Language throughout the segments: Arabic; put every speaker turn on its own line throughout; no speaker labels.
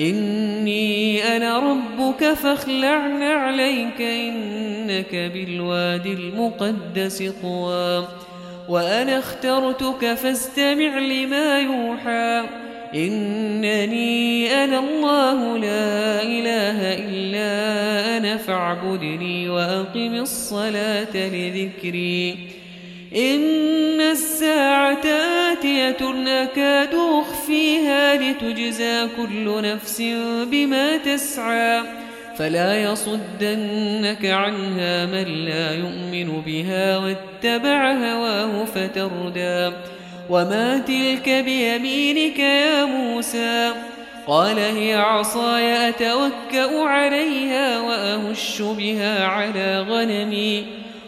إني أنا ربك فاخلع عليك إنك بالواد المقدس طوى. وأنا اخترتك فاستمع لما يوحى. إنني أنا الله لا إله إلا أنا فاعبدني وأقم الصلاة لذكري. إن الساعة آتية أكاد أخفيها لتجزى كل نفس بما تسعى. فلا يصدنك عنها من لا يؤمن بها واتبع هواه فتردى. وما تلك بيمينك يا موسى؟ قال هي عصاي أتوكأ عليها وأهش بها على غنمي.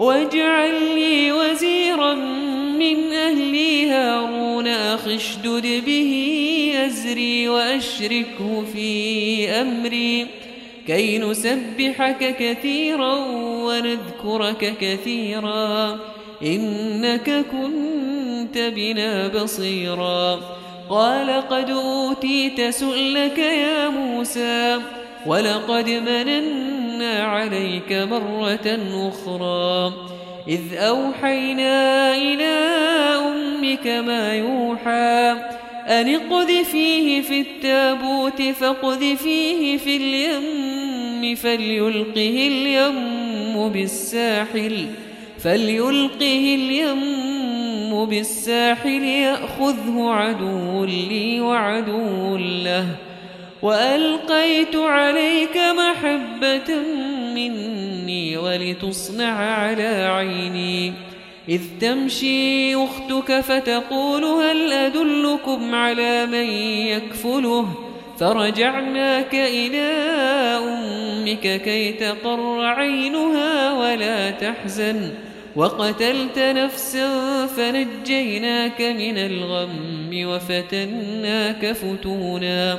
واجعل لي وزيرا من أهلي هارون أخشدد به أزري وأشركه في أمري. كي نسبحك كثيرا ونذكرك كثيرا إنك كنت بنا بصيرا. قال قد أوتيت سؤلك يا موسى ولقد مننا عليك مرة أخرى. إذ أوحينا إلى أمك ما يوحى أن اقذفيه في التابوت فاقذفيه في اليم فليلقه اليم بالساحل فليلقه اليم بالساحل يأخذه عدو لي وعدو له. وألقيت عليك محبة مني ولتصنع على عيني. إذ تمشي أختك فتقول هل أدلكم على من يكفله؟ فرجعناك إلى أمك كي تقر عينها ولا تحزن. وقتلت نفسا فنجيناك من الغم وفتناك فتونا.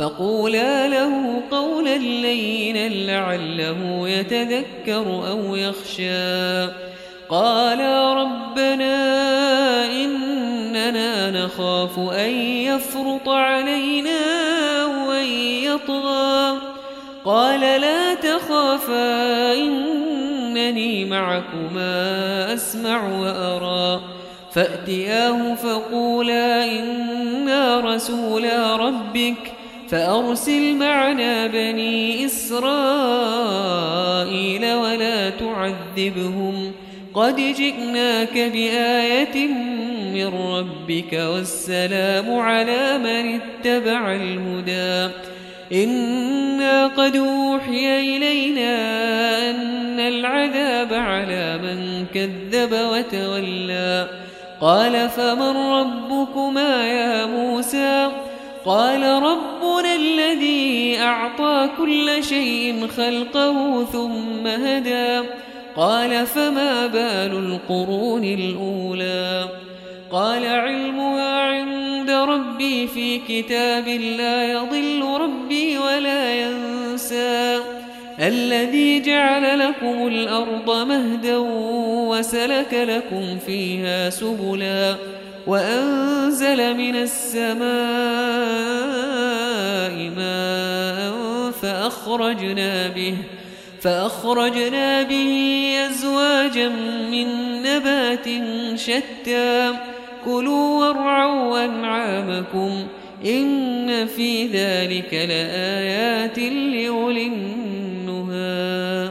فقولا له قولا لينا لعله يتذكر أو يخشى. قالا ربنا إن إننا نخاف أن يفرط علينا وأن يطغى. قال لا تخافا إنني معكما أسمع وأرى. فأتياه فقولا إنا رسولا ربك فأرسل معنا بني إسرائيل ولا تعذبهم. قد جئناك بآية من ربك والسلام على من اتبع الهدى. إنا قد أوحي إلينا أن العذاب على من كذب وتولى. قال فمن ربكما يا موسى؟ قال ربنا الذي أعطى كل شيء خلقه ثم هدى. قال فما بال القرون الأولى؟ قال علمها عند ربي في كتاب لا يضل ربي ولا ينسى. الذي جعل لكم الأرض مهدا وسلك لكم فيها سبلا. وأنزل من السماء ماء فأخرجنا به فأخرجنا به أزواجا من نبات شتى. كلوا وارعوا أنعامكم إن في ذلك لآيات لأولي النهى.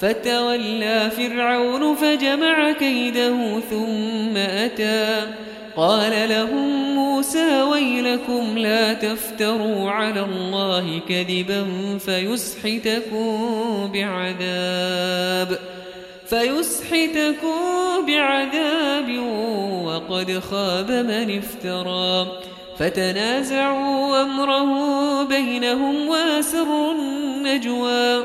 فتولى فرعون فجمع كيده ثم أتى. قال لهم موسى ويلكم لا تفتروا على الله كذبا فيسحتكم بعذاب فيسحتكم بعذاب وقد خاب من افترى. فتنازعوا أمره بينهم وأسروا النجوى.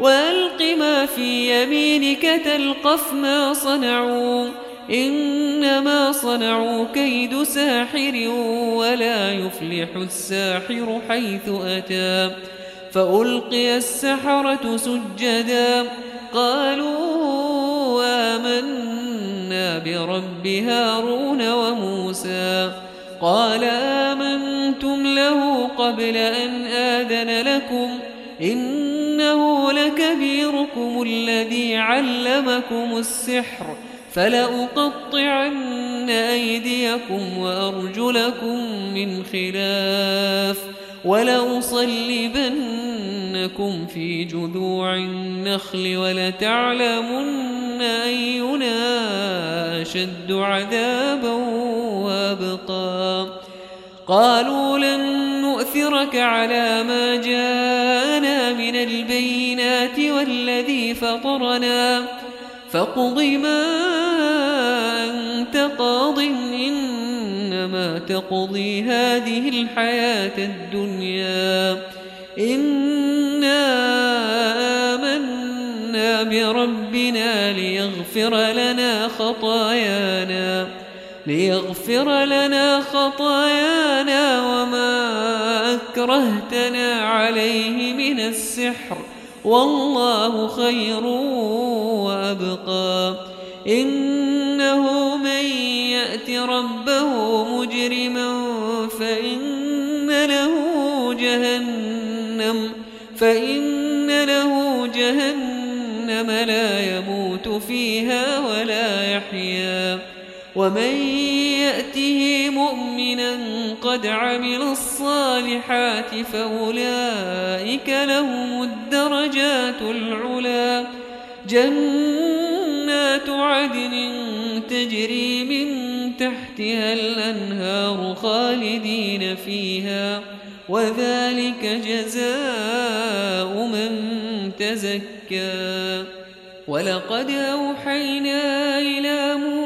وألق ما في يمينك تلقف ما صنعوا إنما صنعوا كيد ساحر ولا يفلح الساحر حيث أتى. فألقي السحرة سجدا قالوا آمنا برب هارون وموسى. قال آمنتم له قبل أن آذن لكم إنه لكبيركم الذي علمكم السحر فلأقطعن أيديكم وأرجلكم من خلاف ولأصلبنكم في جذوع النخل ولتعلمن أينا أشد عذابا وأبقى. قالوا لن نؤثرك على ما جاءنا من البينات والذي فطرنا. فاقض ما أنت قاض إنما تقضي هذه الحياة الدنيا. إنا آمنا بربنا ليغفر لنا خطايانا ليغفر لنا خطايانا وما أكرهتنا عليه من السحر. والله خير وأبقى. إنه من يأت ربه مجرما فإن له جهنم فإن له جهنم لا يموت فيها ولا يحيا. ومن يأته مؤمنا قد عمل الصالحات فأولئك لهم الدرجات العلا. جنات عدن تجري من تحتها الأنهار خالدين فيها. وذلك جزاء من تزكى. ولقد أوحينا إلى موسى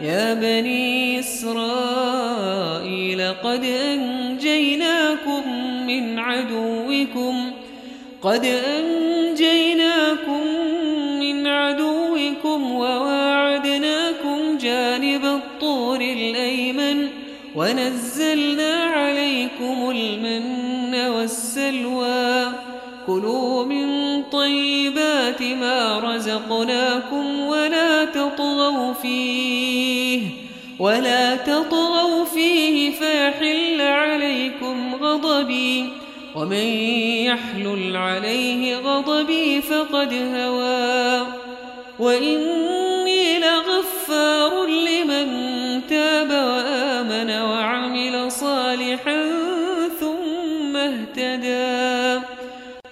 يا بني إسرائيل قد أنجيناكم من عدوكم قد أنجيناكم من عدوكم وواعدناكم جانب الطور الأيمن ونزلنا عليكم المن والسلوى. كلوا ما رزقناكم ولا تطغوا فيه ولا تطغوا فيه فيحل عليكم غضبي ومن يحلل عليه غضبي فقد هوى. وإني لغفار لمن تاب وآمن وعمل صالحا ثم اهتدى.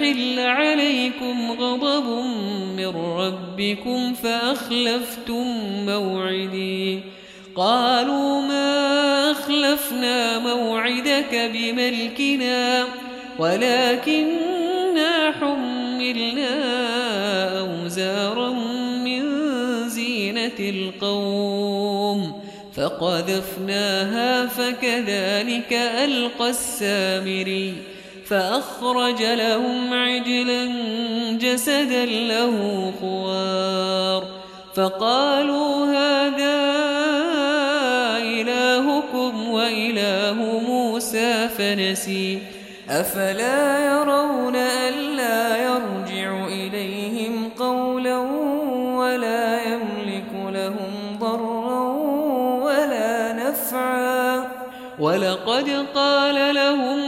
يحل عليكم غضب من ربكم فأخلفتم موعدي. قالوا ما أخلفنا موعدك بملكنا ولكننا حملنا أوزارا من زينة القوم فقذفناها فكذلك ألقى السامري. فأخرج لهم عجلا جسدا له خوار. فقالوا هذا إلهكم وإله موسى فنسي. أفلا يرون ألا يرجع إليهم قولا ولا يملك لهم ضرا ولا نفعا. ولقد قال لهم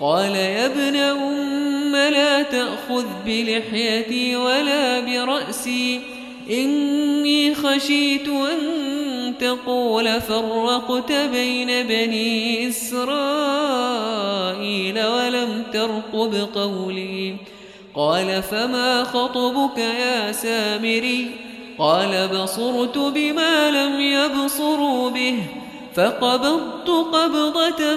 قال يا ابن أم لا تأخذ بلحيتي ولا برأسي إني خشيت أن تقول فرقت بين بني إسرائيل ولم ترقب قولي قال فما خطبك يا سامري قال بصرت بما لم يبصروا به فقبضت قبضة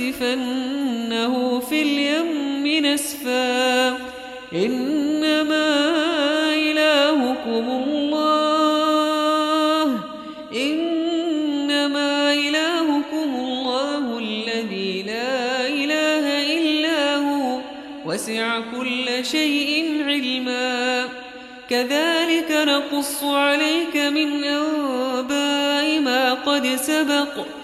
لننسفنه في اليم نسفا. إنما إلهكم الله. إنما إلهكم الله الذي لا إله إلا هو. وسع كل شيء علما. كذلك نقص عليك من أنباء ما قد سبق.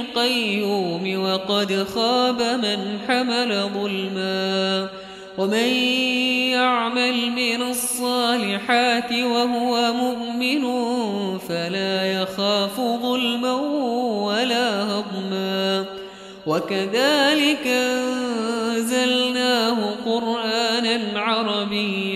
القيوم وقد خاب من حمل ظلما ومن يعمل من الصالحات وهو مؤمن فلا يخاف ظلما ولا هضما وكذلك أنزلناه قرآنا عربيا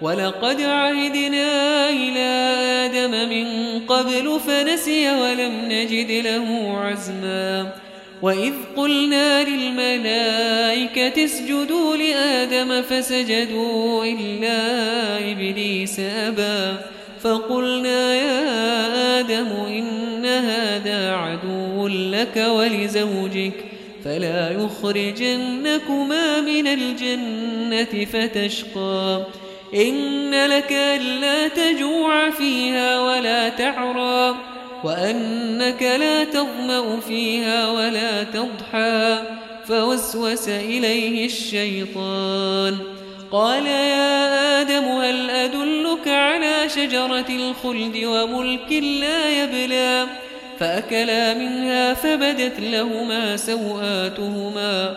ولقد عهدنا إلى آدم من قبل فنسي ولم نجد له عزما وإذ قلنا للملائكة اسجدوا لآدم فسجدوا إلا إبليس أبى فقلنا يا آدم إن هذا عدو لك ولزوجك فلا يخرجنكما من الجنة فتشقى إن لك ألا تجوع فيها ولا تعرى وأنك لا تظمأ فيها ولا تضحى فوسوس إليه الشيطان. قال يا آدم هل أدلك على شجرة الخلد وملك لا يبلى؟ فأكلا منها فبدت لهما سوآتهما.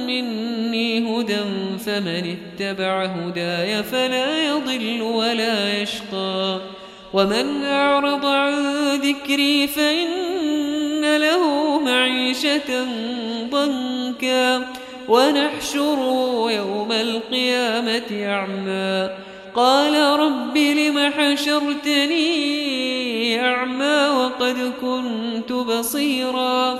مني هدى فمن اتبع هداي فلا يضل ولا يشقى. ومن أعرض عن ذكري فإن له معيشة ضنكا. ونحشره يوم القيامة أعمى. قال رب لم حشرتني أعمى وقد كنت بصيرا.